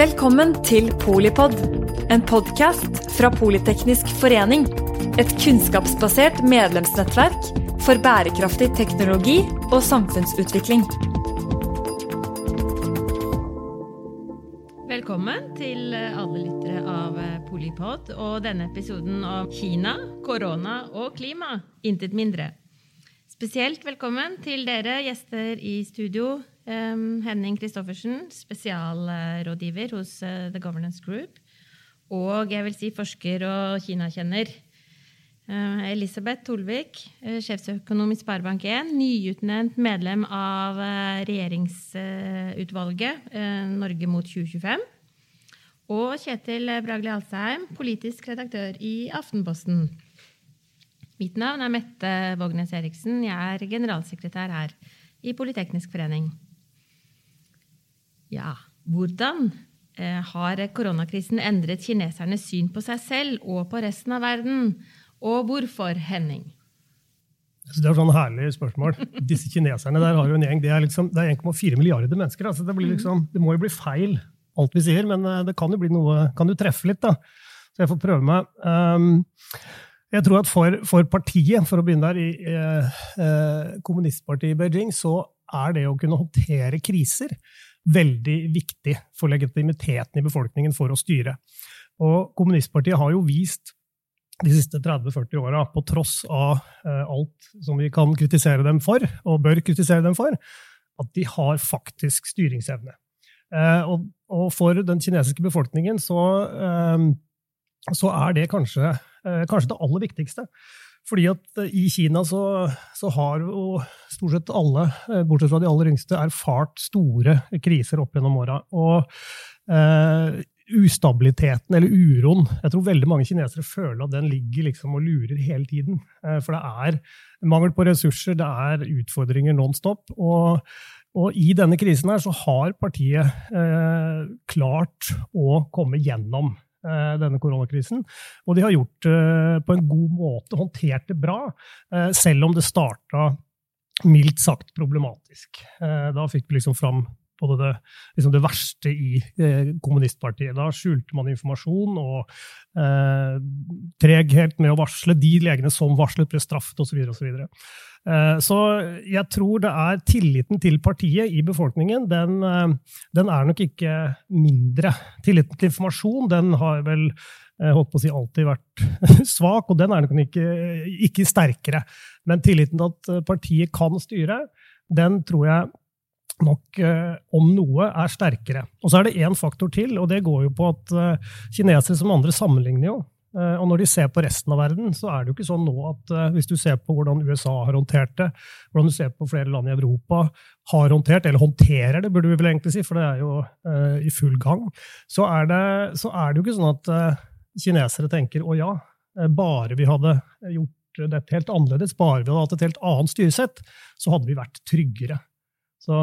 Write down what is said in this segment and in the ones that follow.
Velkommen til Polipod, en podkast fra Politeknisk forening. Et kunnskapsbasert medlemsnettverk for bærekraftig teknologi og samfunnsutvikling. Velkommen til alle lyttere av Polipod og denne episoden om Kina, korona og klima. Intet mindre. Spesielt velkommen til dere gjester i studio. Henning Christoffersen, spesialrådgiver hos uh, The Governance Group. Og jeg vil si forsker og kinakjenner. Elisabeth Tolvik, uh, sjefsøkonom i Sparebank1. Nyutnevnt medlem av regjeringsutvalget Norge mot 2025. Og Kjetil Bragli Alsheim, politisk redaktør i Aftenposten. Mitt navn er Mette Vågnes Eriksen. Jeg er generalsekretær her i Politeknisk forening. Ja, hvordan eh, har koronakrisen endret kinesernes syn på seg selv og på resten av verden? Og hvorfor, Henning? Det er sånn herlig spørsmål. Disse kineserne der har jo en gjeng, Det er, liksom, er 1,4 milliarder mennesker. Altså det, liksom, det, må jo bli feil, alt vi sier, men det kan jo bli noe, kan jo treffe litt. da. Så jeg får prøve meg. Um, jeg tror at for, for, partiet, for å begynne der, i eh, kommunistpartiet i Beijing, så er det å kunne håndtere kriser veldig viktig for legitimiteten i befolkningen for å styre. Og kommunistpartiet har jo vist de siste 30-40 åra, på tross av eh, alt som vi kan kritisere dem for, og bør kritisere dem for, at de har faktisk styringsevne. Eh, og, for den kinesiske befolkningen så, eh, så er det kanskje kanskje det aller viktigste. Fordi at eh, i Kina så, så, har jo stort sett alle, eh, bortsett fra de aller yngste, erfart store kriser opp gjennom åra. Og eh, ustabiliteten, eller uroen Jeg tror veldig mange kinesere føler at den ligger liksom og lurer hele tiden. Eh, for det er mangel på ressurser, det er utfordringer non stop. Og, og i denne krisen her så har partiet eh, klart å komme gjennom denne koronakrisen. Og de har gjort det eh, på en god måte, håndtert det bra, eh, selv om det starta mildt sagt problematisk. Da fikk vi liksom fram både det, liksom det verste i eh, kommunistpartiet. Da skjulte man informasjon og eh, treghet med å varsle. De legene som varslet, ble straffet osv. så Eh, så jeg tror det er tilliten til partiet i befolkningen, den, eh, den er nok ikke mindre. Tilliten til informasjon den har vel holdt på å si alltid vært svak, og den er nok ikke, ikke sterkere. Men tilliten til at partiet kan styre, den tror jeg nok, eh, om noe, er sterkere. Og så er det én faktor til, og det går jo på at kinesere som andre sammenligner jo. Eh, og når de ser på resten av verden, så er det jo ikke sånn nå at eh, hvis du ser på hvordan USA har håndtert det, hvordan du ser på flere land i Europa har håndtert, eller håndterer det, burde vi vel egentlig si, for det er jo uh, i full gang, så er, det, så er, det, jo ikke sånn at uh, kinesere tenker å ja, bare vi hadde gjort dette helt annerledes, bare vi hadde hatt et helt annet styresett, så hadde vi vært tryggere. Så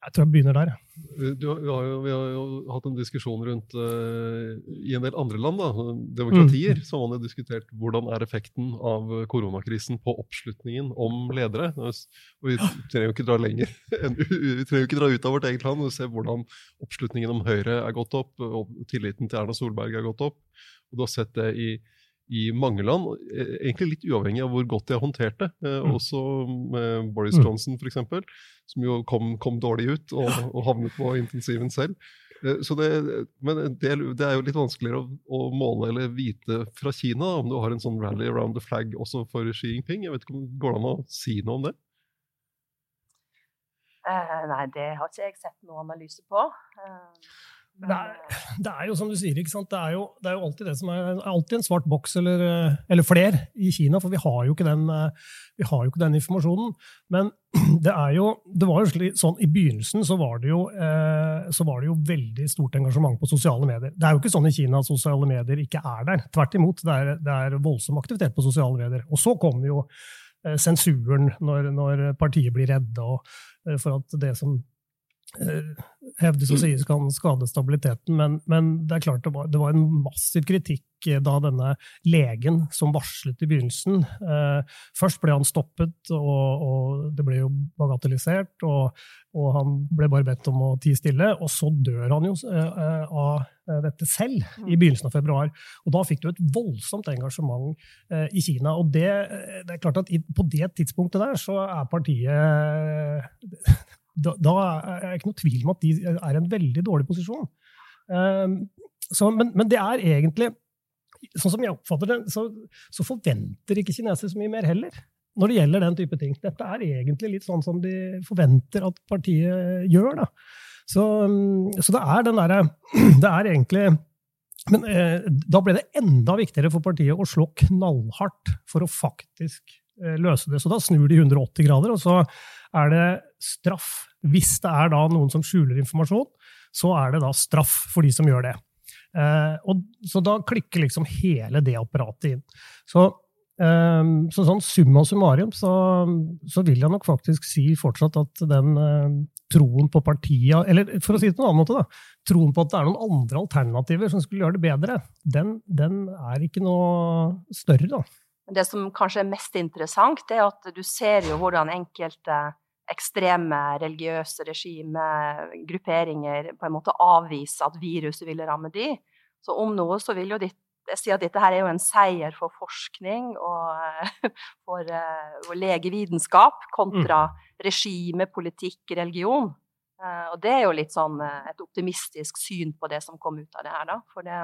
jeg tror jeg begynner der. Du, vi, har jo, vi, har jo, hatt en diskusjon rundt uh, I en del andre land, da, demokratier, mm. som har diskutert hvordan er effekten av koronakrisen på oppslutningen om ledere. Og vi trenger jo ikke dra lenger, vi trenger jo ikke dra ut av vårt eget land og se hvordan oppslutningen om Høyre er gått opp, og tilliten til Erna Solberg er gått opp. Og du har sett det i i mange land, eh, egentlig litt uavhengig av hvor godt de har håndtert det. Eh, mm. Også med Boris mm. Johnson, f.eks., som jo kom, kom, dårlig ut og, og, havnet på intensiven selv. Eh, så det, men det, det, er jo litt vanskeligere å, å, måle eller vite fra Kina om du har en sånn rally around the flag også for Xi Jinping. Jeg vet ikke om det Går det an å si noe om det? Uh, nei, det har ikke jeg sett noen analyse på. Uh, det er, det er, jo som du sier, ikke sant? Det er jo, det er jo alltid det som er, alltid en svart boks eller, eller fler i Kina, for vi har, jo ikke den, vi har jo ikke den informasjonen. Men det er jo, det var jo slik, sånn, I begynnelsen så var, det jo, eh, så var det jo veldig stort engasjement på sosiale medier. Det er jo ikke sånn i Kina at sosiale medier ikke er der. Tvert imot, det er, det er voldsom aktivitet på sosiale medier. Og så kommer jo eh, sensuren når, når partiet blir redde, eh, for at det som Eh, hevdes å sies kan skade stabiliteten, men, men det er klart det var, det var, en massiv kritikk da denne legen som varslet i begynnelsen eh, Først ble han stoppet, og, og det ble jo bagatellisert, og, og, han ble bare bedt om å tie stille. Og så dør han jo eh, av eh, dette selv i begynnelsen av februar. Og da fikk du et voldsomt engasjement eh, i Kina. Og det, eh, det, er klart at på det tidspunktet der så er partiet da, da, er jeg ikke noe tvil om at de er i en veldig dårlig posisjon. Um, så, men, men, det er egentlig Sånn som jeg oppfatter det, så, så, forventer ikke kinesere så mye mer heller. Når det gjelder den type ting. Dette er egentlig litt sånn som de forventer at partiet gjør. Da. Så, um, så det er den derre Det er egentlig men eh, da ble det enda viktigere for partiet å slå knallhardt for å faktisk løse det. Så da snur de 180 grader, og så er det straff. Hvis det er da noen som skjuler informasjon, så er det da straff for de som gjør det. Eh, og, så da klikker liksom hele det apparatet inn. Så, eh, så sånn summa summarum så, så, vil jeg nok faktisk si fortsatt at den eh, troen på partiet Eller for å si det på en annen måte, da. Troen på at det er noen andre alternativer som skulle gjøre det bedre, den, den er ikke noe større, da. Det som kanskje er mest interessant, er at du ser jo hvordan enkelte ekstreme religiøse regimer, grupperinger, på en måte avviser at viruset ville ramme de. Så om noe så vil jo ditt jeg sier at dette her er jo en seier for forskning og for, for legevitenskap kontra mm. regime, politikk, religion. Uh, og det er jo litt sånn uh, et optimistisk syn på det som kom ut av det her, da. For det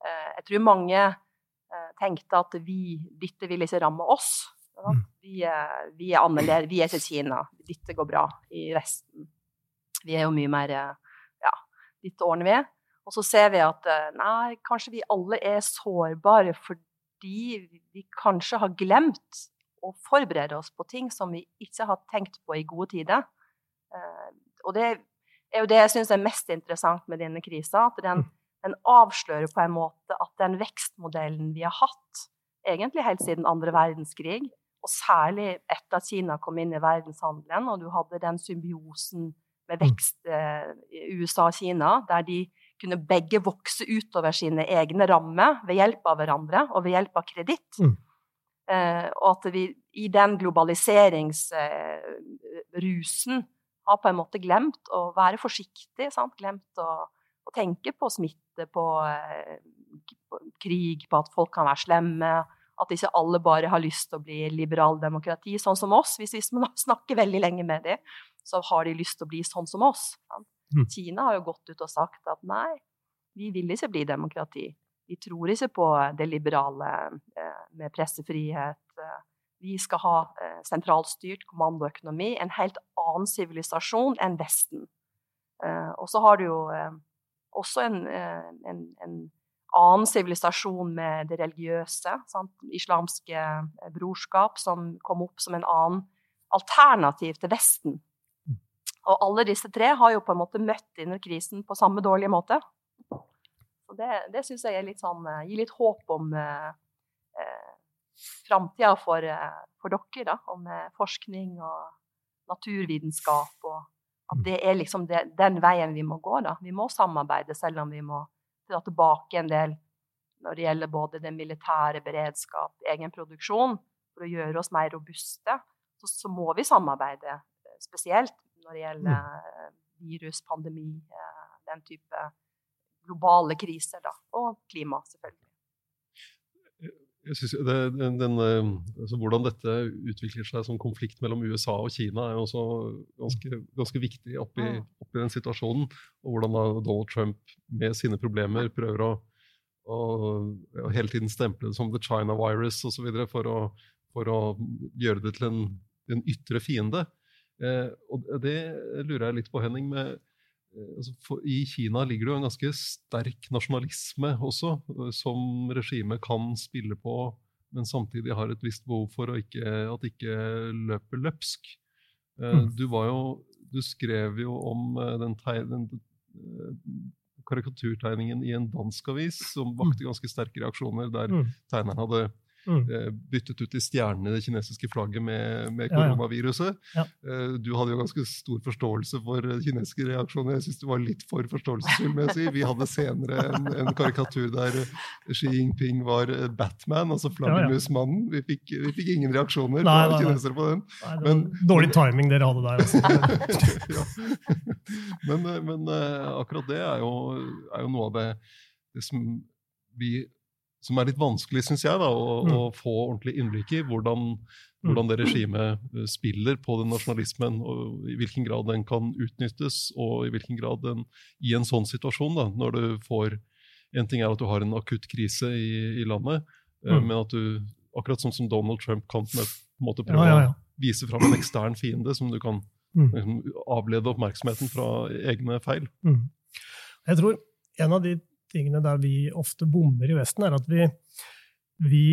Jeg tror mange tenkte at vi, dette vil ikke ramme oss. Mm. Vi, er, vi, er annerledes. Vi er ikke Kina. Dette går bra i resten. Vi er jo mye mer Ja, dette ordner vi. Og så ser vi at eh, nei, kanskje vi alle er sårbare fordi vi kanskje har glemt å forberede oss på ting som vi ikke har tenkt på i gode tider. Eh, og det er jo det jeg syns er mest interessant med denne krisa. At den, mm. Den avslører på en måte at den vekstmodellen vi har hatt, egentlig helt siden andre verdenskrig, og særlig etter at Kina kom inn i verdenshandelen, og du hadde den symbiosen med mm. vekst eh, i USA og Kina, der de kunne begge vokse utover sine egne rammer ved hjelp av hverandre og ved hjelp av kreditt. Mm. Eh, og at vi i den globaliseringsrusen eh, har på en måte glemt å være forsiktig. Sant? Glemt å, å, tenke på smitte, på, eh, på krig, på at folk kan være slemme at ikke alle bare har lyst til å bli liberaldemokrati, sånn som oss. Hvis vi snakker veldig lenge med dem, så har de lyst til å bli sånn som oss. Mm. Kina har jo gått ut og sagt at nei, vi vil ikke bli demokrati. Vi tror ikke på det liberale eh, med pressefrihet. Vi skal ha eh, sentralstyrt kommandoøkonomi, en helt annen sivilisasjon enn Vesten. Eh, og så har du jo også en, en, en annen sivilisasjon med det religiøse, sant? islamske eh, brorskap, som kom opp som en annen alternativ til Vesten. Mm. Og alle disse tre har jo på en måte møtt denne krisen på samme dårlige måte. Og det det syns jeg litt sånn, eh, gir litt håp om eh, eh framtida for, for, dere, da, om forskning og naturvitenskap. og at mm. det er liksom det, den veien vi må gå. da. Vi må samarbeide, selv om vi må dra tilbake en del når det gjelder både den militære beredskap, egen produksjon, for å gjøre oss mer robuste, så, så må vi samarbeide eh, spesielt når det gjelder mm. Eh, virus, pandemi, eh, den type globale kriser, da, og klima, selvfølgelig. Det, den, den, altså Hvordan dette utvikler seg som konflikt mellom USA og Kina, er også ganske, ganske viktig oppi, oppi, den situasjonen. Og hvordan Donald Trump med sine problemer prøver å, å, å hele tiden stemple det som the China virus osv. For, å, for å gjøre det til en, en ytre fiende. Eh, og det lurer jeg litt på, Henning. med Eh, altså for, I Kina ligger det jo en ganske sterk nasjonalisme også, eh, som regimet kan spille på, men samtidig har et visst behov for ikke, at det ikke løper løpsk. Eh, mm. Du, jo, du, skrev jo om den, den, karikaturtegningen i en dansk avis som vakte mm. ganske sterke reaksjoner, der mm. tegneren hadde Mm. eh, byttet ut de stjernene i det kinesiske flagget med, med Ja, ja. koronaviruset. Ja. Eh, Du hadde jo ganske stor forståelse for eh, kinesiske reaksjoner. Jeg syns du var litt for forståelsesfull. med å si. Vi hadde senere en, en karikatur der Xi Jinping var Batman, altså flaggermusmannen. Vi, vi fikk ingen reaksjoner Nei, fra kinesere på den. Nei, Men- dårlig timing dere hadde der. Altså. ja. Men, men akkurat det er jo, er jo noe av det, det som, vi, som er litt vanskelig, syns jeg, da, å, Mm. å få ordentlig innblikk i. Hvordan, hvordan det regimet eh, spiller på den nasjonalismen, og i hvilken grad den kan utnyttes, og i hvilken grad den i en sånn situasjon, da, når du får En ting er at du har en akutt krise i, i landet, eh, Mm. men at du, akkurat sånn som Donald Trump kan på en måte prøve Ja, ja, ja. å vise fram en ekstern fiende som du kan Mm. liksom, avlede oppmerksomheten fra egne feil. Mm. Jeg tror en av de tingene der vi ofte bommer i Vesten, er at vi, vi,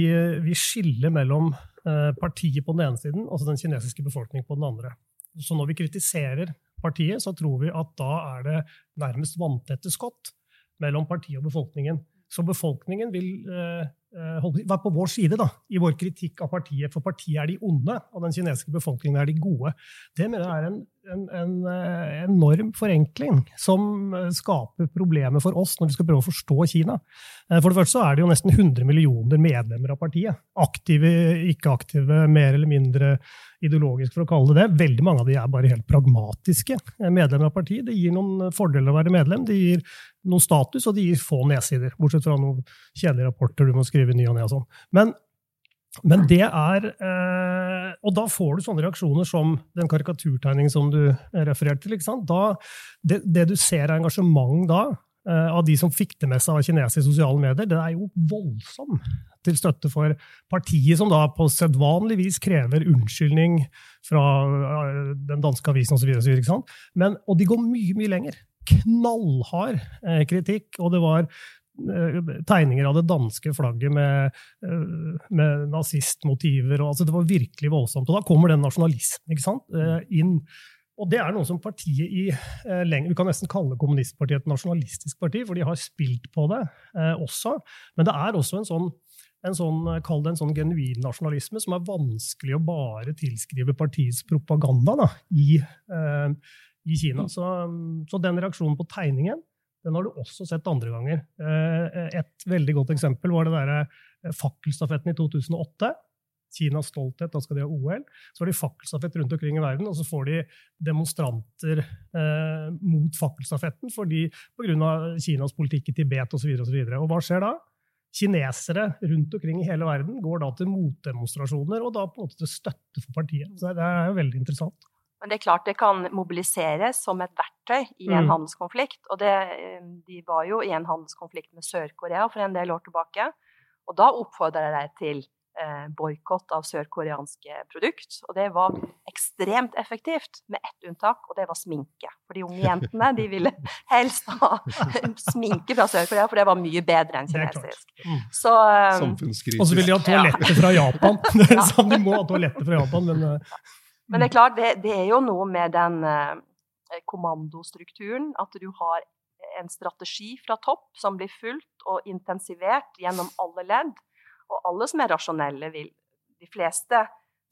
vi skiller mellom eh, partiet på den ene siden og den kinesiske befolkningen på den andre. Så når vi kritiserer partiet, så tror vi at da er det nærmest vanntette skott mellom partiet og befolkningen. Så befolkningen vil eh, eh, være på vår side da, i vår kritikk av partiet, for partiet er de onde, og den kinesiske befolkningen er de gode. Det mener jeg er en, en, en eh, enorm forenkling som eh, skaper problemer for oss når vi skal prøve å forstå Kina. Eh, For det første så er det jo nesten 100 millioner medlemmer av partiet. Aktive, ikke aktive, mer eller mindre ideologisk, for å kalle det det. Veldig mange av de er bare helt pragmatiske medlemmer av partiet. Det gir noen fordeler å være medlem, det gir noe status, og det gir få nedsider. Bortsett fra noen kjedelige rapporter du må skrive ny og ne og sånn. Men men det er eh, Og da får du sånne reaksjoner som den karikaturtegningen som du refererte til. Da, det, det du ser av engasjement da, eh, av de som fikk det med seg av kinesiske sosiale medier, det er jo voldsom til støtte for partiet, som da på sedvanlig vis krever unnskyldning fra eh, den danske avisen osv. Og de går mye, mye lenger. Knallhard eh, kritikk, og det var tegninger av det danske flagget med, eh, med nazistmotiver. Og, altså, det var virkelig voldsomt. Og da kommer den nasjonalismen ikke sant, eh, inn. Og det er noe som partiet i eh, lenge, Vi kan nesten kalle kommunistpartiet et nasjonalistisk parti, for de har spilt på det eh, også. Men det er også en sånn, en sånn, eh, kall det en sånn genuin nasjonalisme som er vanskelig å bare tilskrive partiets propaganda da, i, eh, i Kina. Så, så den reaksjonen på tegningen den har du også sett andre ganger. Eh, Et veldig godt eksempel var det derre eh, fakkelstafetten i 2008. Kinas stolthet, da skal de ha OL. Så har de fakkelstafett rundt omkring i verden, og så får de demonstranter eh, mot fakkelstafetten fordi pga. Kinas politikk i Tibet osv. Og, så videre, og, så og hva skjer da? Kinesere rundt omkring i hele verden går da til motdemonstrasjoner og da på en måte til støtte for partiet. Så det er jo veldig interessant. Men det er klart det kan mobiliseres som et verktøy i en Mm. handelskonflikt. Og det, eh, de var jo i en handelskonflikt med Sør-Korea for en del år tilbake. Og da oppfordra de til eh, boikott av sørkoreanske produkt. Og det var ekstremt effektivt, med ett unntak, og det var sminke. For de unge jentene de ville helst ha sminke fra Sør-Korea, for det var mye bedre enn kinesisk. Mm. Så um, Og så vil de ha toaletter fra Japan. Det er sant, de må ha toaletter fra Japan, men eh, Men det er klart, det, det er jo noe med den eh, kommandostrukturen. At du har en strategi fra topp som blir fulgt og intensivert gjennom alle ledd. Og alle som er rasjonelle, vil De fleste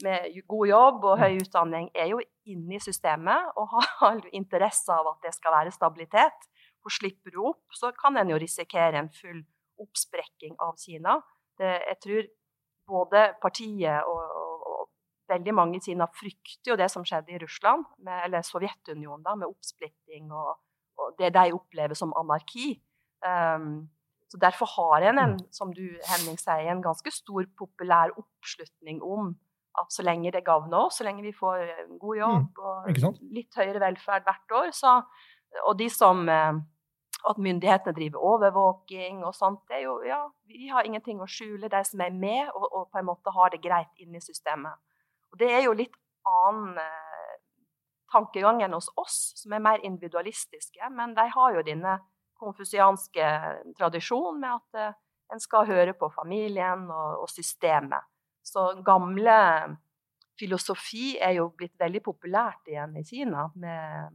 med god jobb og høy utdanning er jo inne i systemet og har interesse av at det skal være stabilitet. For slipper du opp, så kan en jo risikere en full oppsprekking av Kina. Det, jeg tror både partiet og veldig mange i Kina frykter jo det som skjedde i Russland, med, eller Sovjetunionen, da, med oppsplitting og, og det de opplever som anarki. Um, så Derfor har en, en, som du Henning sier, en ganske stor populær oppslutning om at så lenge det gagner oss, så lenge vi får en god jobb og litt høyere velferd hvert år, så, og de som eh, at myndighetene driver overvåking og sånt. Det er jo, ja, Vi har ingenting å skjule, de som er med og, og på en måte har det greit inne i systemet. Og Det er jo litt annen eh, tankegang enn hos oss, som er mer individualistiske. Men de har jo denne konfusianske tradisjonen med at eh, en skal høre på familien og, og systemet. Så gamle filosofi er jo blitt veldig populært igjen i Kina, med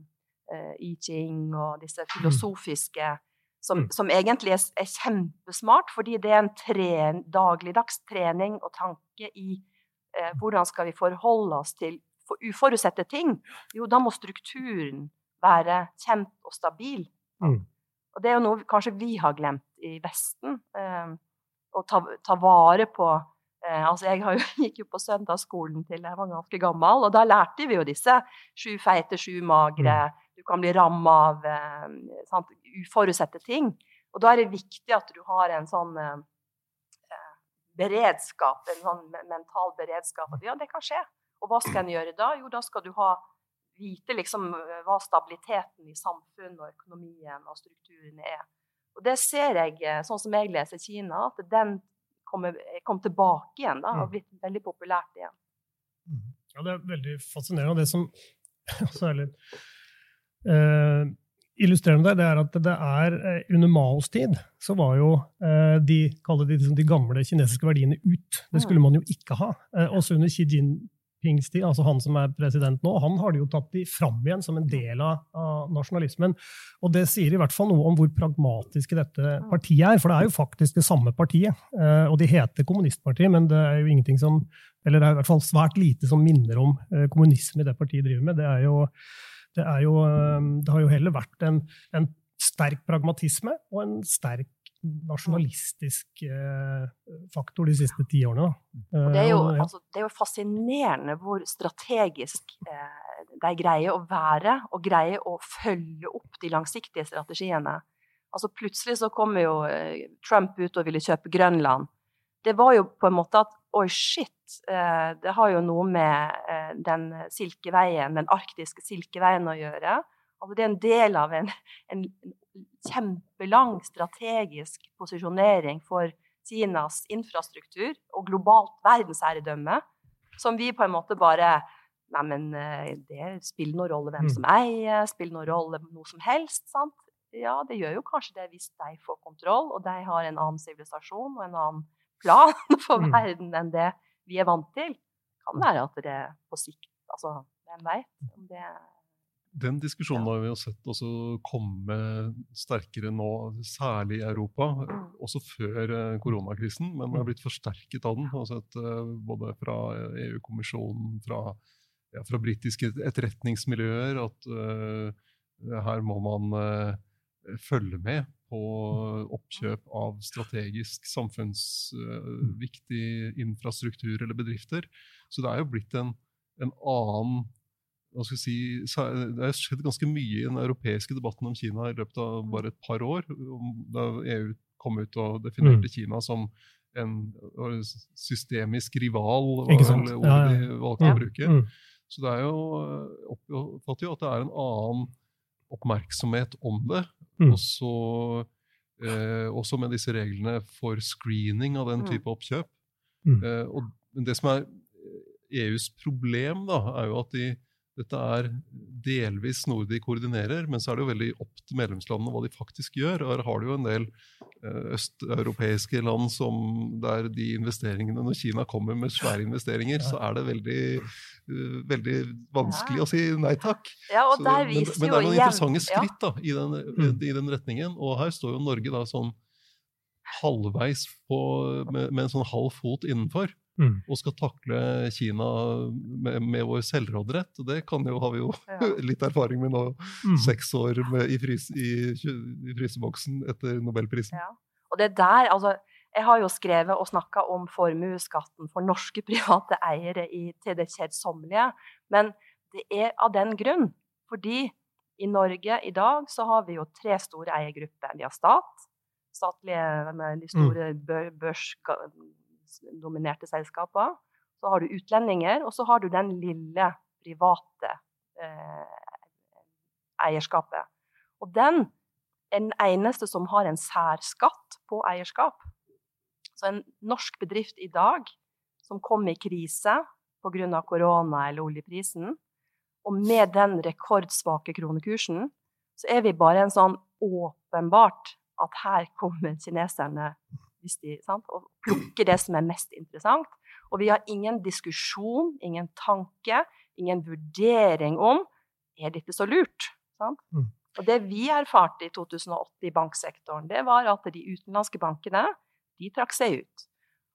uh, I Ching og disse filosofiske Som, Mm. som egentlig er, er kjempesmart, fordi det er en tren, dagligdags trening og tanke i eh, hvordan skal vi forholde oss til for uforutsette ting. Jo, da må strukturen være kjent og stabil. Mm. Og det er jo noe kanskje vi har glemt i Vesten. Eh, å ta, ta vare på eh, altså Jeg har jo, gikk jo på søndagsskolen til jeg var ganske gammel, og da lærte vi jo disse sju feite, sju magre. Du kan bli ramma av eh, uforutsette ting. Og da er det viktig at du har en sånn eh, beredskap, en sånn mental beredskap. At ja, det kan skje. Og hva skal en gjøre da? Jo, da skal du ha vite liksom hva stabiliteten i samfunnet og økonomien og strukturene er. Og det ser jeg, sånn som jeg leser Kina, at den kommer, kom tilbake igjen da, og Mm. blitt veldig populært igjen. Ja, det er veldig fascinerende. Og det som også er litt eh, illustrerende der, det er at det er eh, under Maos tid så var jo eh, de, de, liksom de gamle kinesiske verdiene ut. Det skulle man jo ikke ha. Eh, også under Xi Jinpings tid, altså han som er president nå, han har de jo tatt de fram igjen som en del av, nasjonalismen. Og det sier i hvert fall noe om hvor pragmatiske dette partiet er, for det er jo faktisk det samme partiet. Og de heter kommunistpartiet, men det er jo ingenting som eller det er i hvert fall svært lite som minner om kommunisme i det partiet driver med. Det, er jo, det, er jo, eh, det har jo heller vært en, en sterk pragmatisme og en sterk nasjonalistisk eh, faktor de siste ti årene. det er jo, Eh, altså, det er jo fascinerende hvor strategisk eh, de greier å være, og greier å følge opp de langsiktige strategiene. Altså Plutselig så kommer jo Trump ut og ville kjøpe Grønland. Det var jo på en måte at oi, shit, eh, det har jo noe med eh, den silkeveien, den arktiske silkeveien å gjøre. Altså Det er en del av en, en kjempelang strategisk posisjonering for Kinas infrastruktur og globalt verdensherredømme, som vi på en måte bare Neimen, eh, det spiller noen rolle hvem Mm. som eier, spiller noen rolle noe som helst. sant? Ja, det gjør jo kanskje det hvis de får kontroll, og de har en annen sivilisasjon og en annen plan for Mm. verden enn det vi er vant til. Kan være at det på sikt Altså, hvem veit om det Den diskusjonen har vi jo sett også komme sterkere nå, særlig i Europa. Mm. Også før eh, koronakrisen, men det har blitt forsterket av den. Sett eh, både fra EU-kommisjonen, fra, ja, fra britiske etterretningsmiljøer, at uh, her må man uh, følge med på oppkjøp av strategisk samfunnsviktig infrastruktur eller bedrifter. Så det er jo blitt en, en annen si, Det har skjedd ganske mye i den europeiske debatten om Kina i løpet av bare et par år. Da EU kom ut og definerte Mm. Kina som en systemisk rival, var vel ordet de valgte å bruke. Mm. Så det er jo øh, oppfatter jo at det er en annen oppmerksomhet om det. Mm. Også, eh, også med disse reglene for screening av den Mm. type oppkjøp. Mm. Eh, og det som er EUs problem, da, er jo at de, dette er delvis noe de koordinerer, men så er det jo veldig opp til medlemslandene hva de faktisk gjør. Her har du jo en del eh, østeuropeiske land som der de investeringene Når Kina kommer med svære investeringer, så er det veldig, eh, veldig vanskelig Ja. å si nei takk. Ja, og Så men, men det er noen interessante skritt da, i, den, Mm. i den retningen. Og her står jo Norge da sånn halvveis på, med, med en sånn halv fot innenfor. Mm. Og skal takle Kina med, med vår selvråderett. Og det kan jo, har vi jo Ja. litt erfaring med nå, Mm. seks år med, i, frys, i, i fryseboksen etter nobelprisen. Ja. Og det der, altså, jeg har jo skrevet og snakka om formuesskatten for norske private eiere i, til det kjedsommelige, men det er av den grunn. Fordi i Norge i dag så har vi jo tre store eiergrupper. Vi har stat, statlige med de store bør, børsdominerte selskaper. Så har du utlendinger, og så har du den lille private eh, eierskapet. Og den er den eneste som har en særskatt på eierskap. Så en norsk bedrift i dag som kom i krise pga. korona eller oljeprisen, og med den rekordsvake kronekursen, så er vi bare en sånn åpenbart at her kommer kineserne de, sant, og plukker det som er mest interessant. Og vi har ingen diskusjon, ingen tanke, ingen vurdering om er dette så lurt. Sant? Mm. Og det vi erfarte i 2008 i banksektoren, det var at de utenlandske bankene de trakk seg ut.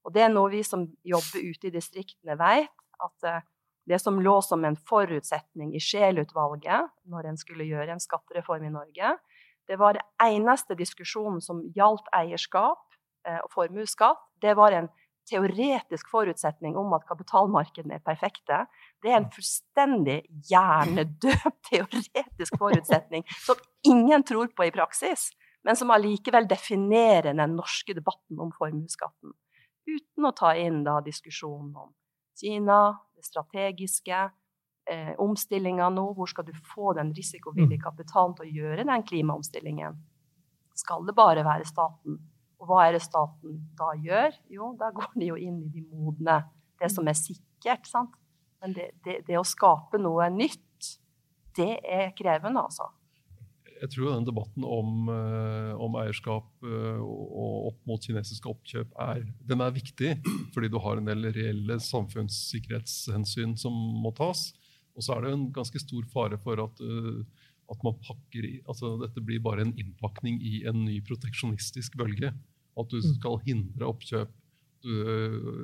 Og det er noe vi som jobber ute i distriktene, vet. At eh, det som lå som en forutsetning i Scheel-utvalget når en skulle gjøre en skattereform i Norge, det var det eneste diskusjonen som gjaldt eierskap og formuesskatt. Det var en teoretisk forutsetning om at kapitalmarkedene er perfekte. Det er en fullstendig hjernedød teoretisk forutsetning som ingen tror på i praksis, men som allikevel definerer den norske debatten om formuesskatten. Uten å ta inn da diskusjonen om Kina, det strategiske, eh, omstillinga nå. Hvor skal du få den risikovillige mm. kapitalen til å gjøre den klimaomstillingen? Skal det bare være staten? Og hva er det staten da gjør? Jo, da går de jo inn i de modne, det som er sikkert. sant? Men det, det, det å skape noe nytt, det er krevende, altså jeg tror den debatten om, eh, om eierskap eh, og opp mot kinesiske oppkjøp er, den er viktig, fordi du har en del reelle samfunnssikkerhetshensyn som må tas. Og så er det en ganske stor fare for at, eh, at man pakker i, altså dette blir bare en innpakning i en ny proteksjonistisk bølge. At du mm. skal hindre oppkjøp. Du,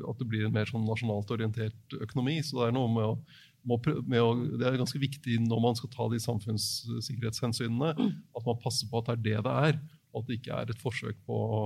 at det blir en mer sånn nasjonalt orientert økonomi. Så det er noe med å med å, det er ganske viktig når man skal ta de samfunnssikkerhetshensynene, mm. at man passer på at det er det det er, og at det ikke er et forsøk på å,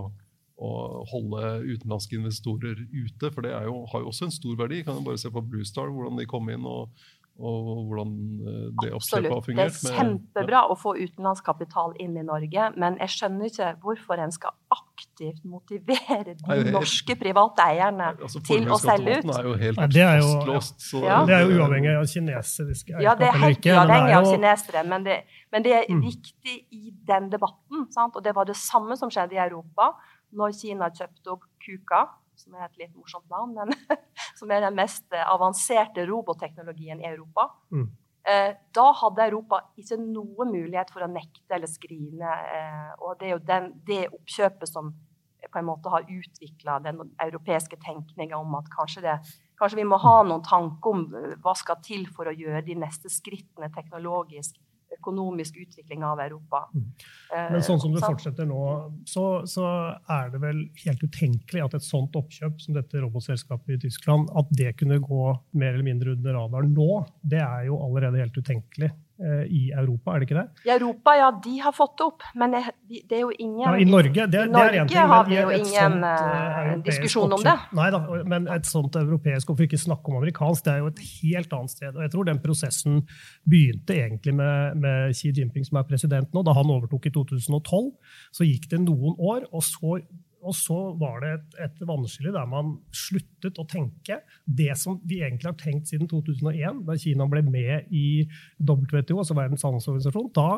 å holde utenlandske investorer ute. For det jo, har jo også en stor verdi. Kan bare se på Bluestar, hvordan de kom inn og og hvordan eh, det oppkjøpet har fungert. Det er kjempebra å få utenlandskapital inn i Norge, men jeg skjønner ikke hvorfor en skal aktivt motivere de norske private eierne altså, til å selge ut. Er jo helt Nei, det, er jo, fastlåst, så, ja. det er jo uavhengig av kinesiske Ja, det er helt uavhengig av kinesere, men det, men det er mm. viktig i den debatten. Sant? Og det var det samme som skjedde i Europa når Kina kjøpte opp Kuka som er et litt morsomt navn, men som er den mest eh, avanserte robotteknologien i Europa. Mm. Eh, da hadde Europa ikke noen mulighet for å nekte eller skrine. Eh, og det er jo den, det oppkjøpet som på en måte har utvikla den europeiske tenkninga om at kanskje, det, kanskje, vi må ha noen tanker om hva skal til for å gjøre de neste skrittene teknologisk økonomisk utvikling av Europa. Mm. Men sånn som det fortsetter nå, så, så, er det vel helt utenkelig at et sånt oppkjøp som dette robotselskapet i Tyskland, at det kunne gå mer eller mindre under radaren nå, det er jo allerede helt utenkelig. Eh, i Europa, er det ikke det? I Europa, ja, de har fått det opp, men det er jo ingen ja, I Norge, det, i Norge det er ting, har vi jo ingen uh, diskusjon om det. Nei da, men et sånt europeisk, og for ikke snakke om amerikansk, det er jo et helt annet sted. Og jeg tror den prosessen begynte egentlig med, med Xi Jinping, som er president nå. Da han overtok i 2012, så gikk det noen år, og så og så var det et, et vannskille der man sluttet å tenke det som vi egentlig har tenkt siden 2001, da Kina ble med i WTO, altså Verdens handelsorganisasjon. Da,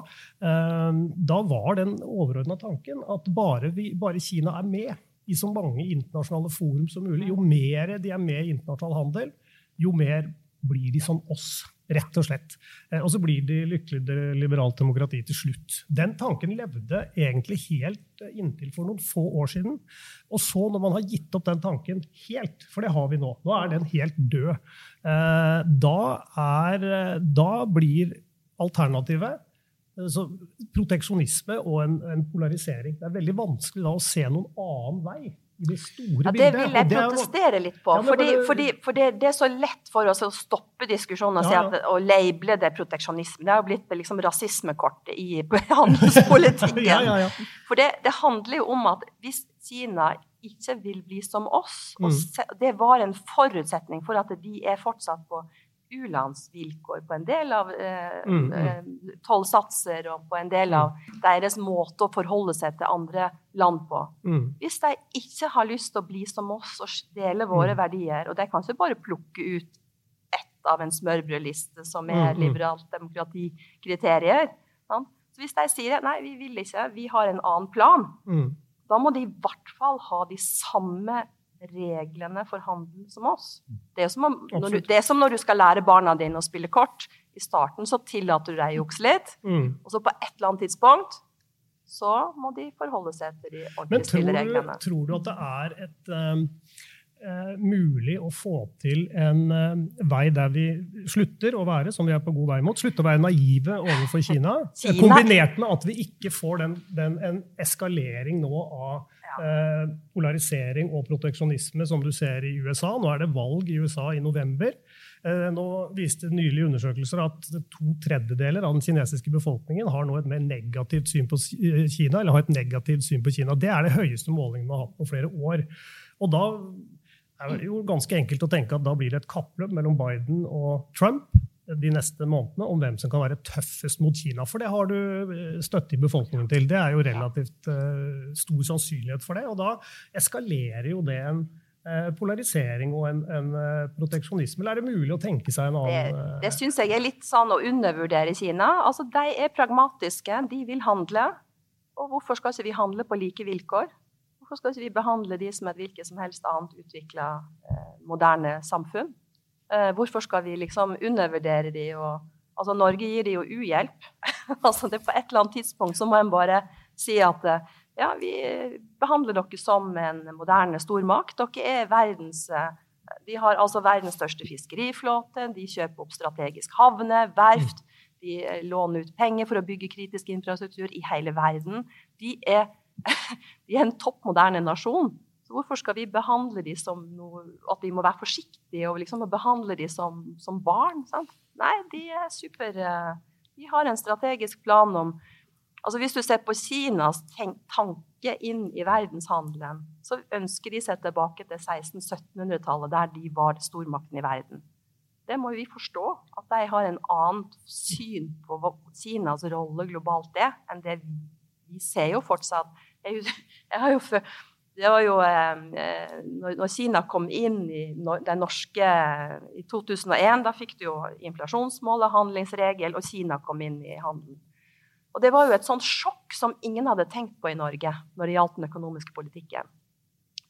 eh, da var den overordna tanken at bare, vi, bare Kina er med i så mange internasjonale forum som mulig, jo mer de er med i internasjonal handel, jo mer blir de som oss. Rett og slett. Eh, og så blir de lykkelig liberalt demokrati til slutt. Den tanken levde egentlig helt eh, inntil for noen få år siden. Og så, når man har gitt opp den tanken helt, for det har vi nå, nå er den helt død, eh, da, er, da blir alternativet så proteksjonisme og en, en, polarisering. Det er veldig vanskelig da å se noen annen vei det store ja, Det vil jeg protestere litt på. Ja, fordi, bare... fordi, for det, det, er så lett for oss å stoppe diskusjonen og, ja, si at, og label det proteksjonisme. Det har jo blitt liksom rasismekortet i handelspolitikken. for det, det, handler jo om at hvis Kina ikke vil bli som oss, og se, det var en forutsetning for at de er fortsatt på u-landsvilkår på en del av eh, mm, mm. Eh, tollsatser og på en del av deres måte å forholde seg til andre land på. Mm. Hvis de ikke har lyst til å bli som oss og dele våre mm. verdier, og de kan ikke bare plukke ut ett av en smørbrødliste som er mm, mm. liberalt demokratikriterier Så Hvis de sier nei, vi vil ikke, vi har en annen plan, da må de i hvert fall ha de samme reglene for handel som oss. Det er, som, om, du, det er som når du skal lære barna dine å spille kort. I starten så tillater du deg å jukse litt, mm. og så på et eller annet tidspunkt så må de forholde seg til de ordentlige spillereglene. Men tror du at det er et um, mulig å få til en eh, vei der vi slutter å være som vi er på god vei mot, slutte å være naive overfor Kina, Kina. kombinert med at vi ikke får den, den, en eskalering nå av eh, polarisering og proteksjonisme som du ser i USA. Nå er det valg i USA i november. Eh, Nå viste nylige undersøkelser at to tredjedeler av den kinesiske befolkningen har nå et mer negativt syn på Kina. eller har et negativt syn på Kina. Det er det høyeste målingen man har hatt på flere år. Og da er jo ganske enkelt å tenke at da blir det et kappløp mellom Biden og Trump de neste månedene om hvem som kan være tøffest mot Kina. For det har du eh, støtte i befolkningen til. Det er jo relativt uh, stor sannsynlighet for det. Og da eskalerer jo det en eh, polarisering og en, en proteksjonisme. Eller er det mulig å tenke seg en annen Det, det syns jeg er litt sånn å undervurdere Kina. Altså, de er pragmatiske, de vil handle. Og hvorfor skal ikke vi handle på like vilkår? Hvorfor skal ikke vi behandle de som et hvilket som helst annet utvikla eh, moderne samfunn? Eh, hvorfor skal vi liksom undervurdere de og Altså, Norge gir de jo uhjelp. altså, det På et eller annet tidspunkt så må en bare si at eh, ja, vi behandler dere som en moderne stormakt. Dere er verdens eh, De har altså verdens største fiskeriflåte, de kjøper opp strategisk havne, verft. De eh, låner ut penger for å bygge kritisk infrastruktur i hele verden. De er, de er en topp moderne nasjon. Så hvorfor skal vi behandle dem som noe, at vi må være forsiktige og liksom behandle dem som, som barn? Sant? Nei, de er super eh, De har en strategisk plan om altså Hvis du ser på Kinas tanke inn i verdenshandelen, så ønsker de seg tilbake til 1600-1700-tallet, der de var stormakten i verden. Det må vi forstå, at de har en annet syn på hva Kinas rolle globalt er, enn det vi, vi ser jo fortsatt. Jeg, jeg har jo før det var jo eh, når Kina kom inn i den norske i 2001, da fikk du jo inflasjonsmålet, handlingsregel, og Kina kom inn i handelen. Og Det var jo et sånt sjokk som ingen hadde tenkt på i Norge når det gjaldt den økonomiske politikken.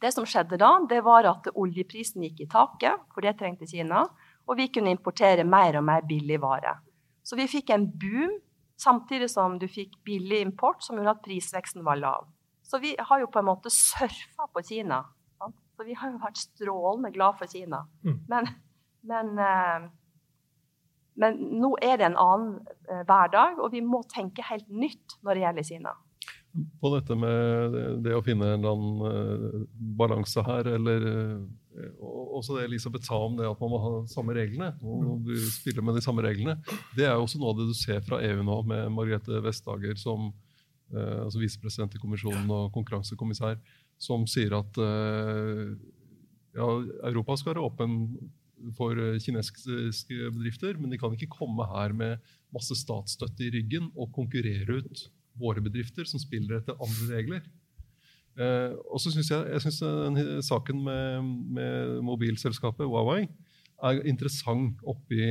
Det som skjedde da, det var at oljeprisen gikk i taket, for det trengte Kina, og vi kunne importere mer og mer billig vare. Så vi fikk en boom, samtidig som du fikk billig import, som gjorde at prisveksten var lav. Så vi har jo på en måte surfa på Kina. Sant? Så vi har jo vært strålende glad for Kina. Mm. Men, men, eh, men, nå er det en annen eh, hverdag, og vi må tenke helt nytt når det gjelder Kina. På dette med det, å finne en eller annen uh, balanse her, eller også det Elisabeth sa om det at man må ha samme reglene, og du spiller med de samme reglene, det er jo også noe av det du ser fra EU nå, med Margrethe Vestager som eh, altså visepresident i kommisjonen og konkurransekommissær, som sier at eh, ja, Europa skal være åpen for eh, kinesiske bedrifter, men de kan ikke komme her med masse statsstøtte i ryggen og konkurrere ut våre bedrifter som spiller etter andre regler. Eh, og så synes jeg, jeg syns saken med, med mobilselskapet Huawei er interessant oppi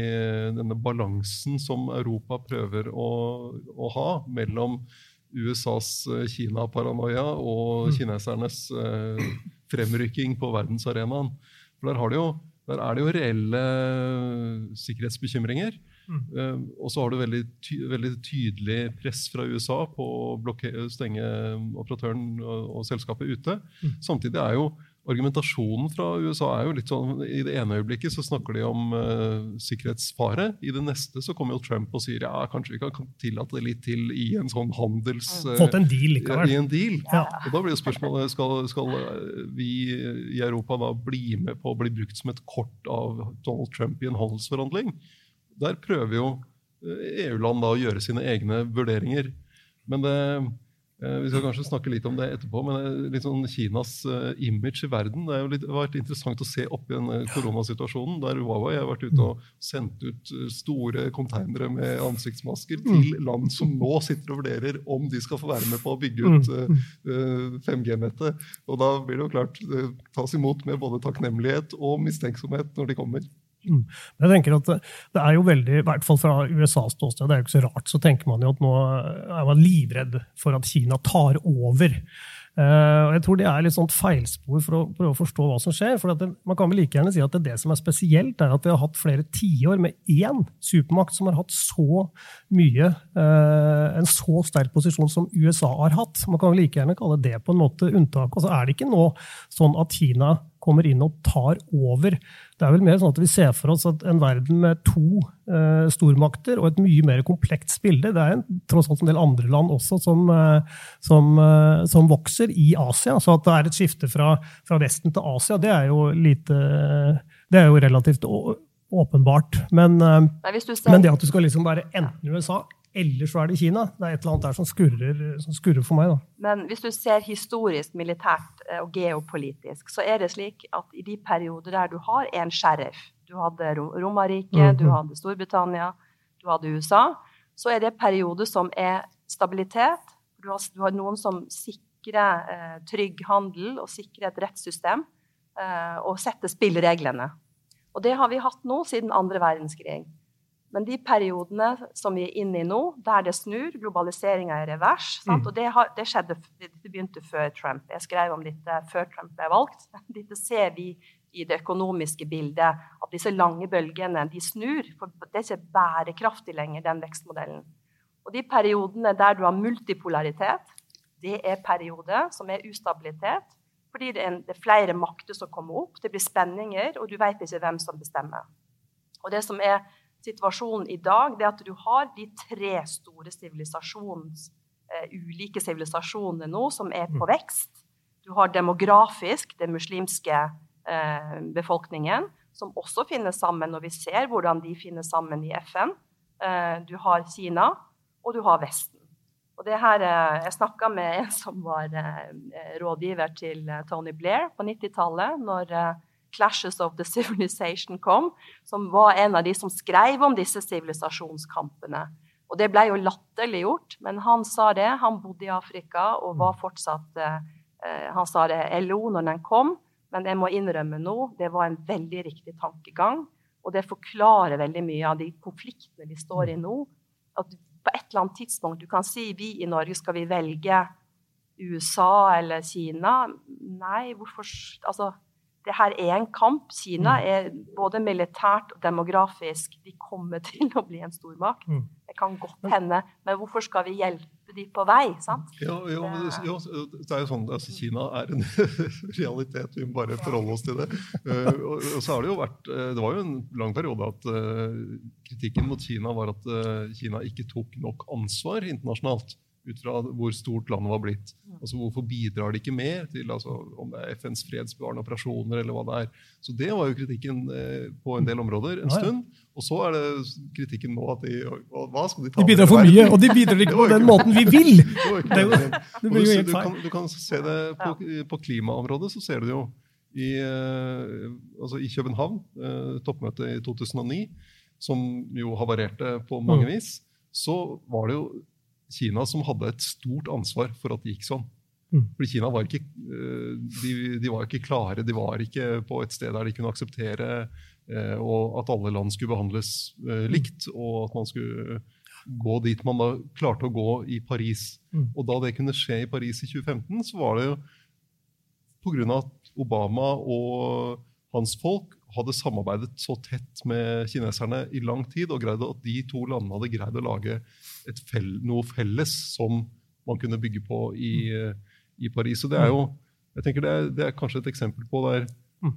denne balansen som Europa prøver å, å ha mellom USAs eh, Kina-paranoia og kinesernes eh, fremrykking på verdensarenaen. For der, har de jo, der er det jo reelle sikkerhetsbekymringer. Mm. Eh, og så har du veldig, ty veldig tydelig press fra USA på å stenge operatøren og, og selskapet ute. Mm. Samtidig er jo argumentasjonen fra USA er jo litt sånn I det ene øyeblikket så snakker de om uh, sikkerhetsfare. I det neste så kommer jo Trump og sier ja, kanskje vi kan tillate det litt til i en sånn handels... Uh, Fått en deal likevel. I en deal. Ja. Og da blir jo spørsmålet skal, skal vi i Europa da bli med på å bli brukt som et kort av Donald Trump i en handelsforhandling. Der prøver jo eh, EU-land da å gjøre sine egne vurderinger. Men det, eh, Vi skal kanskje snakke litt om det etterpå, men er litt sånn Kinas eh, image i verden Det litt, har vært interessant å se oppi den koronasituasjonen, der Huawei har vært ute og sendt ut eh, store konteinere med ansiktsmasker til land som nå sitter og vurderer om de skal få være med på å bygge ut eh, eh, 5G-nettet. Og da blir det jo klart tas imot med både takknemlighet og mistenksomhet når de kommer. Jeg tenker at det, er jo veldig, i hvert fall fra USAs ståsted, det er jo ikke så rart, så tenker man jo at nå er man livredd for at Kina tar over. Uh, og jeg tror det er litt sånt feilspor for å prøve å forstå hva som skjer. for det, Man kan vel like gjerne si at det, det som er spesielt, er at vi har hatt flere tiår med én supermakt som har hatt så mye, uh, en så sterk posisjon som USA har hatt. Man kan vel like gjerne kalle det på en måte unntak. Og så er det ikke nå sånn at Kina kommer inn og tar over. Det er vel mer sånn at vi ser for oss at en verden med to eh, stormakter og et mye mer komplekst bilde Det er en, tross alt en del andre land også som, eh, som, eh, som, vokser i Asia. Så at det er et skifte fra, fra Vesten til Asia, det er jo lite Det er jo relativt åpenbart. Men, eh, men, det at du skal liksom være enten USA eller så er det Kina. Det er et eller annet der som skurrer, som skurrer for meg. Da. Men hvis du ser historisk, militært eh, og geopolitisk, så er det slik at i de perioder der du har en sheriff Du hadde Romerriket, mm -hmm. du hadde Storbritannia, du hadde USA. Så er det perioder som er stabilitet. Du har, du har noen som sikrer eh, trygg handel og sikrer et rettssystem eh, og setter spillereglene. Og det har vi hatt nå siden andre verdenskrig. Men de periodene som vi er inne i nå, der det snur, globaliseringa er revers mm. Og det, har, det, skjedde, det, begynte før Trump. Jeg skrev om dette før Trump ble valgt. Dette ser vi i det økonomiske bildet, at disse lange bølgene de snur. For det er ikke bærekraftig lenger, den vekstmodellen. Og de periodene der du har multipolaritet, det er perioder som er ustabilitet. Fordi det er, en, det er flere makter som kommer opp, det blir spenninger, og du vet ikke hvem som bestemmer. Og det som er situasjonen i dag, det at du har de tre store sivilisasjons, uh, ulike sivilisasjonene nå som er på mm. vekst. Du har demografisk den muslimske uh, befolkningen, som også finner sammen, og vi ser hvordan de finner sammen i FN. Uh, du har Kina, og du har Vesten. Og det her, Jeg snakka med en som var rådgiver til Tony Blair på 90-tallet. når 'Clashes of the Civilization' kom, som var en av de som skrev om disse sivilisasjonskampene. Og det ble jo latterliggjort, men han sa det. Han bodde i Afrika og var fortsatt eh, Han sa det LO når den kom, men jeg må innrømme nå, det var en veldig riktig tankegang. Og det forklarer veldig mye av de konfliktene vi står i nå. At på et eller annet tidspunkt Du kan si vi i Norge skal vi velge USA eller Kina. Nei, hvorfor Altså, det her er en kamp. Kina mm. er både militært og demografisk De kommer til å bli en stormakt. Mm. Det kan godt hende. Men hvorfor skal vi hjelpe de på vei? sant? Ja, ja, men, ja det er jo sånn, altså, Kina er en realitet. Vi må bare forholde oss til det. Uh, og, og, så har Det jo vært, uh, det var jo en lang periode at uh, kritikken mot Kina var at Kina ikke tok nok ansvar internasjonalt ut fra hvor stort landet var blitt. Altså Hvorfor bidrar de ikke mer til altså, om det er FNs fredsbevarende operasjoner? eller hva det er. Så Det var jo kritikken eh, på en del områder en stund. Og så er det kritikken nå at de hva skal De ta De bidrar for mye, og de bidrar ikke på den måten vi vil! Det, jo, det blir jo helt feil. Du, kan se det på, på klimaområdet, så ser du det jo. I, eh, altså i København, eh, toppmøtet i 2009, som jo havarerte på mange vis, så var det jo Kina som hadde et stort ansvar for at det gikk sånn. Mm. Fordi Kina var ikke, eh, de, de, var ikke klare, de var ikke på et sted der de kunne akseptere eh, at alle land skulle behandles eh, likt, og at man skulle gå dit man da klarte å gå i Paris. Mm. Og da det kunne skje i Paris i 2015, så var det jo pga. at Obama og hans folk hadde samarbeidet så tett med kineserne i lang tid, og greide at de to landene hadde greid å lage fell, noe felles som man kunne bygge på i, i Paris. Og det er jo jeg tenker det er, det er kanskje et eksempel på der,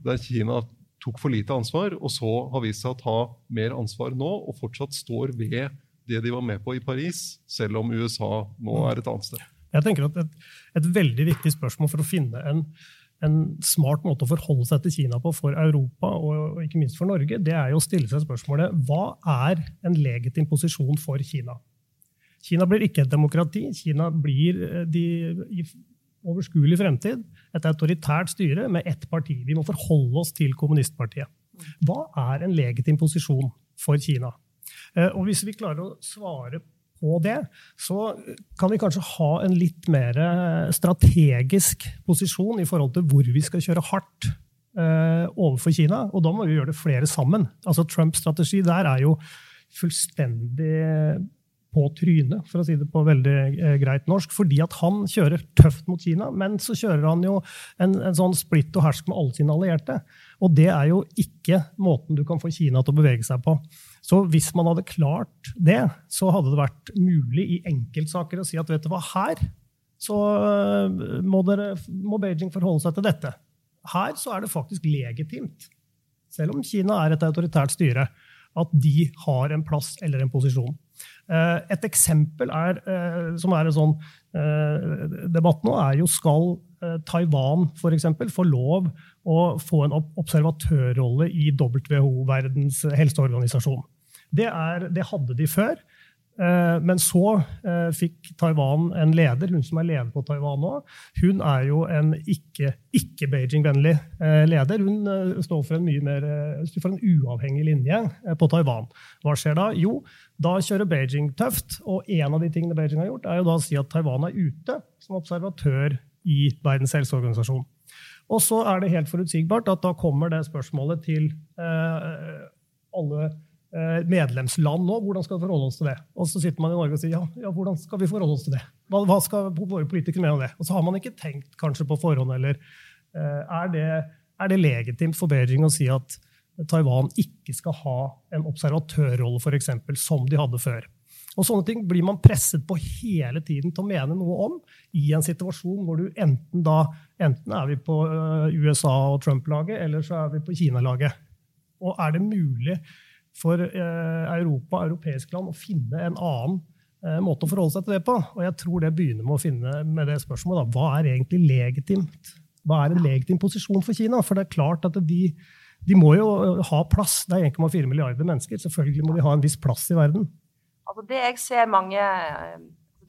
der, Kina tok for lite ansvar, og så har vist seg å ta mer ansvar nå, og fortsatt står ved det de var med på i Paris, selv om USA nå er et annet sted. Jeg tenker at Et, et veldig viktig spørsmål for å finne en en smart måte å forholde seg til Kina på for Europa og ikke minst for Norge, det er jo å stille seg spørsmålet hva er en legitim posisjon for Kina? Kina blir ikke et demokrati. Kina blir eh, de, i overskuelig fremtid et autoritært styre med ett parti. Vi må forholde oss til kommunistpartiet. Hva er en legitim posisjon for Kina? Eh, og hvis vi klarer å svare på det, så kan vi kanskje ha en litt mer eh, strategisk posisjon i forhold til hvor vi skal kjøre hardt eh, overfor Kina. Og da må vi gjøre det flere sammen. Altså Trumps strategi der er jo fullstendig på trynet, for å si det på veldig eh, greit norsk. Fordi at han kjører tøft mot Kina, men så kjører han jo en, en sånn splitt og hersk med alle sine allierte. Og det er jo ikke måten du kan få Kina til å bevege seg på. Så hvis man hadde klart det, så hadde det vært mulig i enkeltsaker å si at vet du hva, her så eh, må, dere, må Beijing forholde seg til dette. her så er det faktisk legitimt, selv om Kina er et autoritært styre, at de har en plass eller en posisjon. Eh, et eksempel er, eh, som er en sånn eh, debatt nå, er jo skal Taiwan for eksempel, få lov å få en observatørrolle i WHO, Verdens helseorganisasjon. Det, er, det hadde de før. Eh, men så eh, fikk Taiwan en leder, hun som er leder på Taiwan nå. Hun er jo en ikke-Beijing-vennlig ikke eh, leder. Hun står for en mye mer for en uavhengig linje på Taiwan. Hva skjer da? Jo, da kjører Beijing tøft. Og en av de tingene Beijing har gjort, er jo da å si at Taiwan er ute som observatør i Verdens helseorganisasjon. Og så er det helt forutsigbart at da kommer det spørsmålet til alle medlemsland nå. Hvordan skal vi forholde oss til det? Og så sitter man i Norge og sier ja, ja hvordan skal vi forholde oss til det? Hva, hva skal våre politikere mene om det? Og så har man ikke tenkt kanskje på forhånd eller eh, er det, er det legitimt for Beijing å si at Taiwan ikke skal ha en observatørrolle, f.eks., som de hadde før? Og Sånne ting blir man presset på hele tiden til å mene noe om i en situasjon hvor du enten da enten er vi på eh, USA og Trump-laget, eller så er vi på Kina-laget. Og er det mulig for eh, Europa, europeiske land, å finne en annen eh, måte å forholde seg til det på. Og jeg tror det begynner med å finne med det spørsmålet da, hva er egentlig legitimt? Hva er en legitim posisjon for Kina? For det er klart at de, de må jo ha plass. Det er 1,4 milliarder mennesker. Selvfølgelig må de ha en viss plass i verden. Altså det jeg ser mange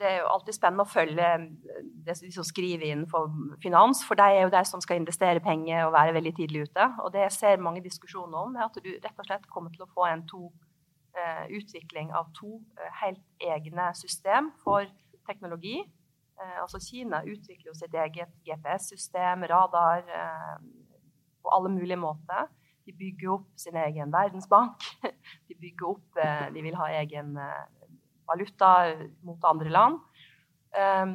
det er jo alltid spennende å følge eh, det de som skriver innenfor finans, for de er jo de som skal investere penger og være veldig tidlig ute. Og det jeg ser mange diskusjoner om, er at du rett og slett kommer til å få en to, uh, utvikling av to uh, helt egne system for teknologi. Uh, altså Kina utvikler jo sitt eget GPS-system, radar, på alle mulige måter. De bygger opp sin egen verdensbank. De bygger opp De vil ha egen valuta mot andre land. Um,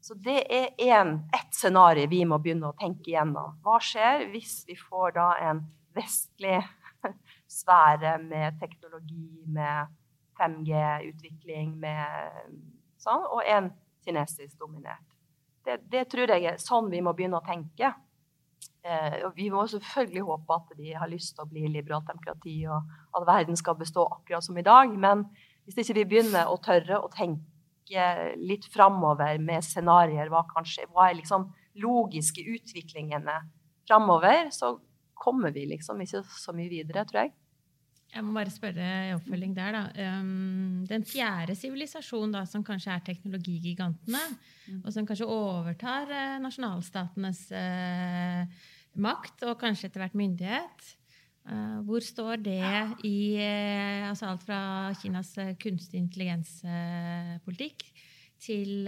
så det er ett scenario vi må begynne å tenke igjennom. Hva skjer hvis vi får da en vestlig sfære med teknologi, med 5G-utvikling, med sånn, og en kinesisk dominert? Det, det, tror jeg er sånn vi må begynne å tenke. Eh, vi må selvfølgelig håpe at de har lyst til å bli liberalt demokrati, og at verden skal bestå akkurat som i dag. Men hvis ikke vi begynner å tørre å tenke litt framover med scenarioer, hva, hva er liksom logiske utviklingene framover, så kommer vi liksom ikke så mye videre, tror jeg. Jeg må bare spørre i oppfølging der, da. Um, den fjerde sivilisasjonen, som kanskje er teknologigigantene, mm. og som kanskje overtar uh, nasjonalstatenes uh, makt, og kanskje etter hvert myndighet, hvor står det i uh, altså alt fra Kinas uh, kunstig intelligens-politikk til,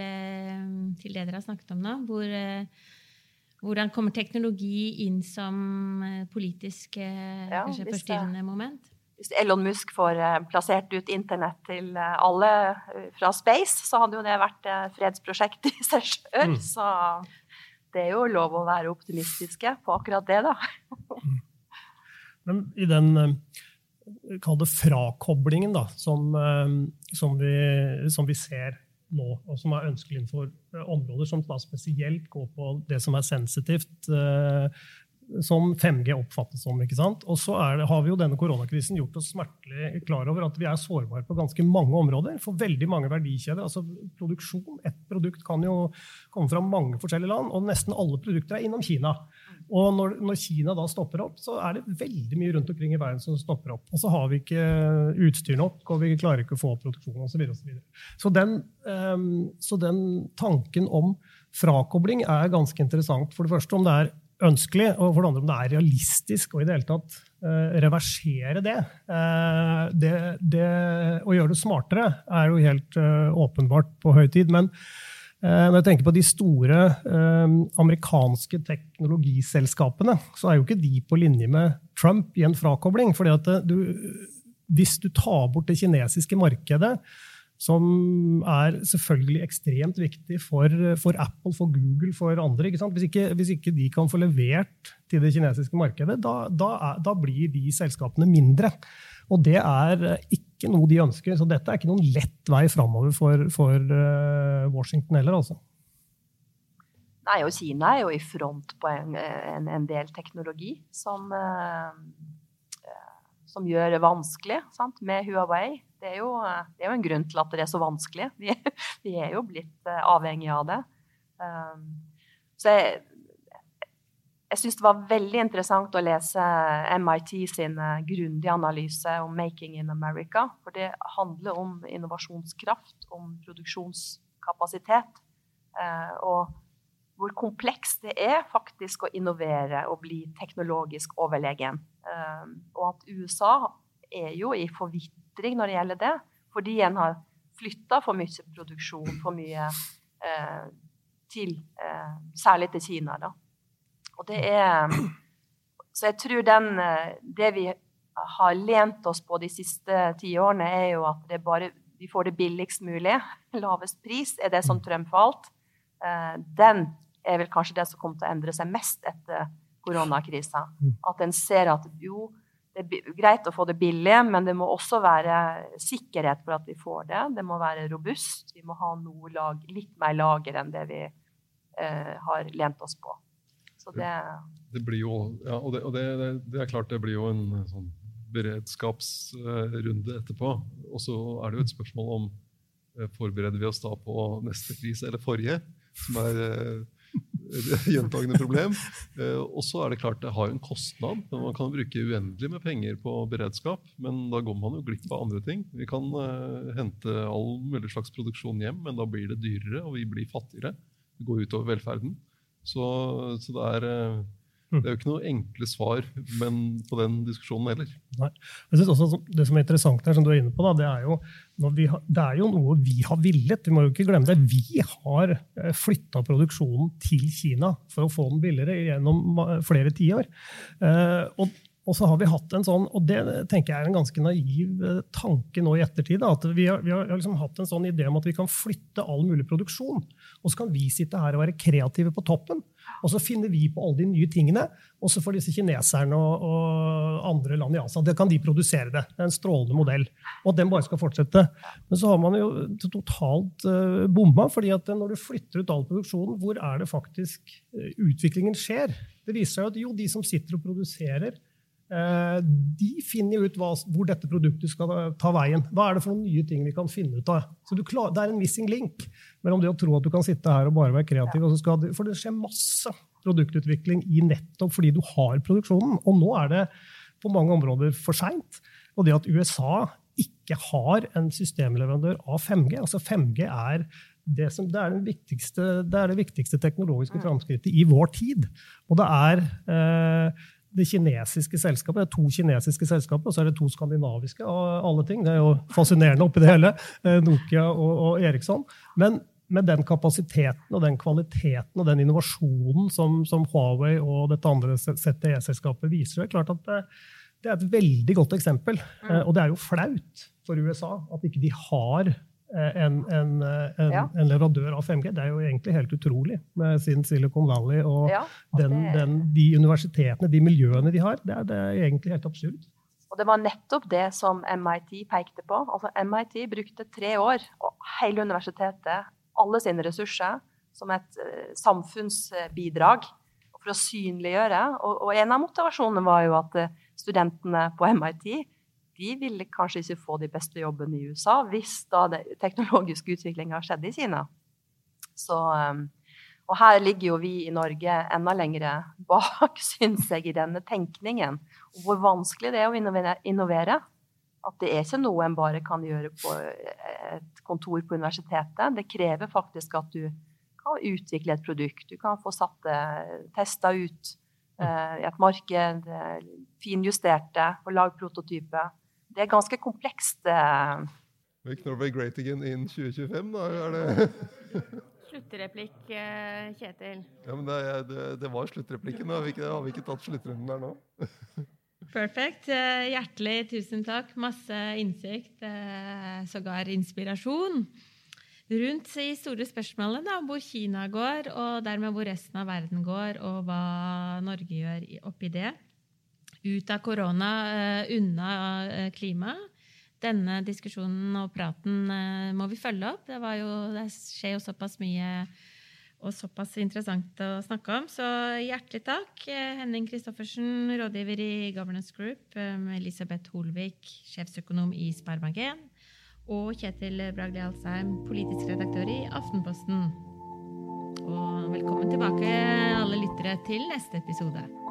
til, det dere har snakket om nå? Hvor, hvordan kommer teknologi inn som politisk ja, forstyrrende moment? Hvis Elon Musk får plassert ut internett til alle fra space, så hadde jo det vært fredsprosjekt i seg sjøl. Mm. Så det er jo lov å være optimistiske på akkurat det, da. Men i den eh, kall det frakoblingen da, som, eh, som, vi, som, vi, ser nå, og som er ønskelig innenfor eh, områder som da spesielt går på det som er sensitivt, som 5G oppfattes som. ikke sant? Og så det, har vi jo denne koronakrisen gjort oss smertelig klar over at vi er sårbare på ganske mange områder. For veldig mange verdikjeder. altså produksjon, Ett produkt kan jo komme fra mange forskjellige land, og nesten alle produkter er innom Kina. Og når, når, Kina da stopper opp, så er det veldig mye rundt omkring i verden som stopper opp. Og så har vi ikke utstyr nok, og vi klarer ikke å få produksjon osv. Så, videre, og så, så, den, um, så den tanken om frakobling er ganske interessant. For det første om det er ønskelig, og for det andre om det er realistisk og i det hele tatt uh, reversere det. Uh, det, det. Å gjøre det smartere er jo helt uh, åpenbart på høy tid. men når jeg tenker på de store amerikanske teknologiselskapene, så er jo ikke de på linje med Trump i en frakobling. fordi at du, hvis du tar bort det kinesiske markedet, som er selvfølgelig ekstremt viktig for, for Apple, for Google, for andre. Ikke hvis, ikke, hvis, ikke, de kan få levert til det kinesiske markedet, da, da, er, da, blir de selskapene mindre. Og det er ikke noe de ønsker. Så dette er ikke noen lett vei framover for, for uh, Washington heller, altså. Nei, og Kina er jo i front på en, en, en del teknologi som, eh, som gjør det vanskelig sant? med Huawei. Det er, jo, det er, jo, en grunn til at det er så vanskelig. Vi, vi er jo blitt avhengige av det. Så jeg, jeg syns det var veldig interessant å lese MIT sin grundige analyse om 'Making in America'. For det handler om innovasjonskraft, om produksjonskapasitet. Uh, og hvor komplekst det er faktisk å innovere og bli teknologisk overlegen. Um, og at USA er jo i forvitring når det gjelder det, fordi en har flytta for mye produksjon, for mye til Særlig til Kina, da. Og det er Så jeg tror den uh, Det vi har lent oss på de siste ti årene, er jo at det bare, vi får det billigst mulig. Lavest pris er det som trumfer alt. Den er vel kanskje det som kommer til å endre seg mest etter koronakrisa. Mm. At en ser at jo, det er greit å få det billig, men det må også være sikkerhet for at vi får det. Det må være robust. Vi må ha lag, litt mer lager enn det vi eh, har lent oss på. Så det, det blir jo, ja, og, det, og det, det, er klart det blir jo en sånn beredskapsrunde etterpå. Og så er det jo et spørsmål om eh, forbereder vi oss da på neste krise eller forrige, som er et gjentagende problem. Eh, og så er det klart det har en kostnad. Man kan bruke uendelig med penger på beredskap, men da går man jo glipp av andre ting. Vi kan hente all mulig slags produksjon hjem, men da blir det dyrere, og vi blir fattigere. Det går utover velferden. Så, så det er uh, det er jo ikke noe enkle svar på den diskusjonen heller. Nei. Jeg synes også Det som er interessant her, som du er inne på, da, det, er jo, har, det er jo noe vi har villet. Vi må jo ikke glemme det. Vi har eh, flytta produksjonen til Kina for å få den billigere gjennom flere tiår. Eh, og og så har vi hatt en sånn, og det tenker jeg er en ganske naiv eh, tanke nå i ettertid. at Vi har, vi har liksom hatt en sånn idé om at vi kan flytte all mulig produksjon. Og så kan vi sitte her og være kreative på toppen. Og så finner vi på alle de nye tingene. Og så får disse kineserne og, og andre land i Asia det kan de produsere det. Det er en strålende modell. Og at den bare skal fortsette. Men så har man jo totalt uh, bomma. fordi at når du flytter ut all produksjonen, hvor er det faktisk uh, utviklingen skjer? Det viser seg at jo, de som sitter og produserer Eh, de finner ut hva, hvor dette produktet skal ta veien. Hva er det for noen nye ting vi kan finne ut av? Så klar, Det er en missing link mellom det å tro at du kan sitte her og bare være kreativ. Du, for det skjer masse produktutvikling i nettopp fordi du har produksjonen. Og nå er det på mange områder for seint. Og det at USA ikke har en systemleverandør av 5G altså 5G er det, som, det, er det, er det viktigste teknologiske framskrittet i vår tid. Og det er eh, det kinesiske selskapet. Det er to kinesiske selskaper, og så er det to skandinaviske. av alle ting. Det er jo fascinerende oppi det hele. Eh, Nokia og, og Eriksson. Men med den kapasiteten og den kvaliteten og den innovasjonen som, som Huawei og dette andre ZTE-selskapet viser, det er klart at det, det, er et veldig godt eksempel. Mm. Eh, og det er jo flaut for USA at ikke de har Eh, en, en, eh, en, ja. en, leverandør av 5G. Det er jo egentlig helt utrolig med sin Silicon Valley og, ja, den, den, de universitetene, de miljøene de har. Det er, det er, egentlig helt absurd. Og Det var nettopp det som MIT pekte på. Altså MIT brukte tre år, og hele universitetet, alle sine ressurser, som et uh, samfunnsbidrag for å synliggjøre. Og, og en av motivasjonene var jo at studentene på MIT de ville kanskje ikke få de beste jobbene i USA hvis da den teknologiske utviklinga har skjedd i Kina. Så, um, og her ligger jo vi i Norge enda lengre bak, syns jeg, i denne tenkningen. Og hvor vanskelig det er å innovere. At det er ikke noe en bare kan gjøre på et kontor på universitetet. Det krever faktisk at du kan utvikle et produkt. Du kan få satt det, testa ut uh, i et marked, finjustert det, og lag prototyper det er ganske komplekst. Eh. Make Norway great again in 2025, da? Er det Sluttreplikk, eh, Kjetil. Ja, men det, det, det var sluttreplikken. Har vi ikke, har vi ikke tatt sluttrunden der nå? Perfekt. Eh, hjertelig tusen takk. Masse innsikt, sågar inspirasjon rundt de store spørsmålene, da, hvor Kina går, og dermed hvor resten av verden går, og hva Norge gjør oppi det ut av korona, eh, unna eh, klima. Denne diskusjonen og praten eh, må vi følge opp. Det, jo, det skjer jo såpass mye og såpass interessant å snakke om. Så hjertelig takk, Henning Christoffersen, rådgiver i Governance Group, Elisabeth Holvik, sjefsøkonom i Sparebank1, og Kjetil Bragli Alsheim, politisk redaktør i Aftenposten. Og velkommen tilbake, alle lyttere, til neste episode.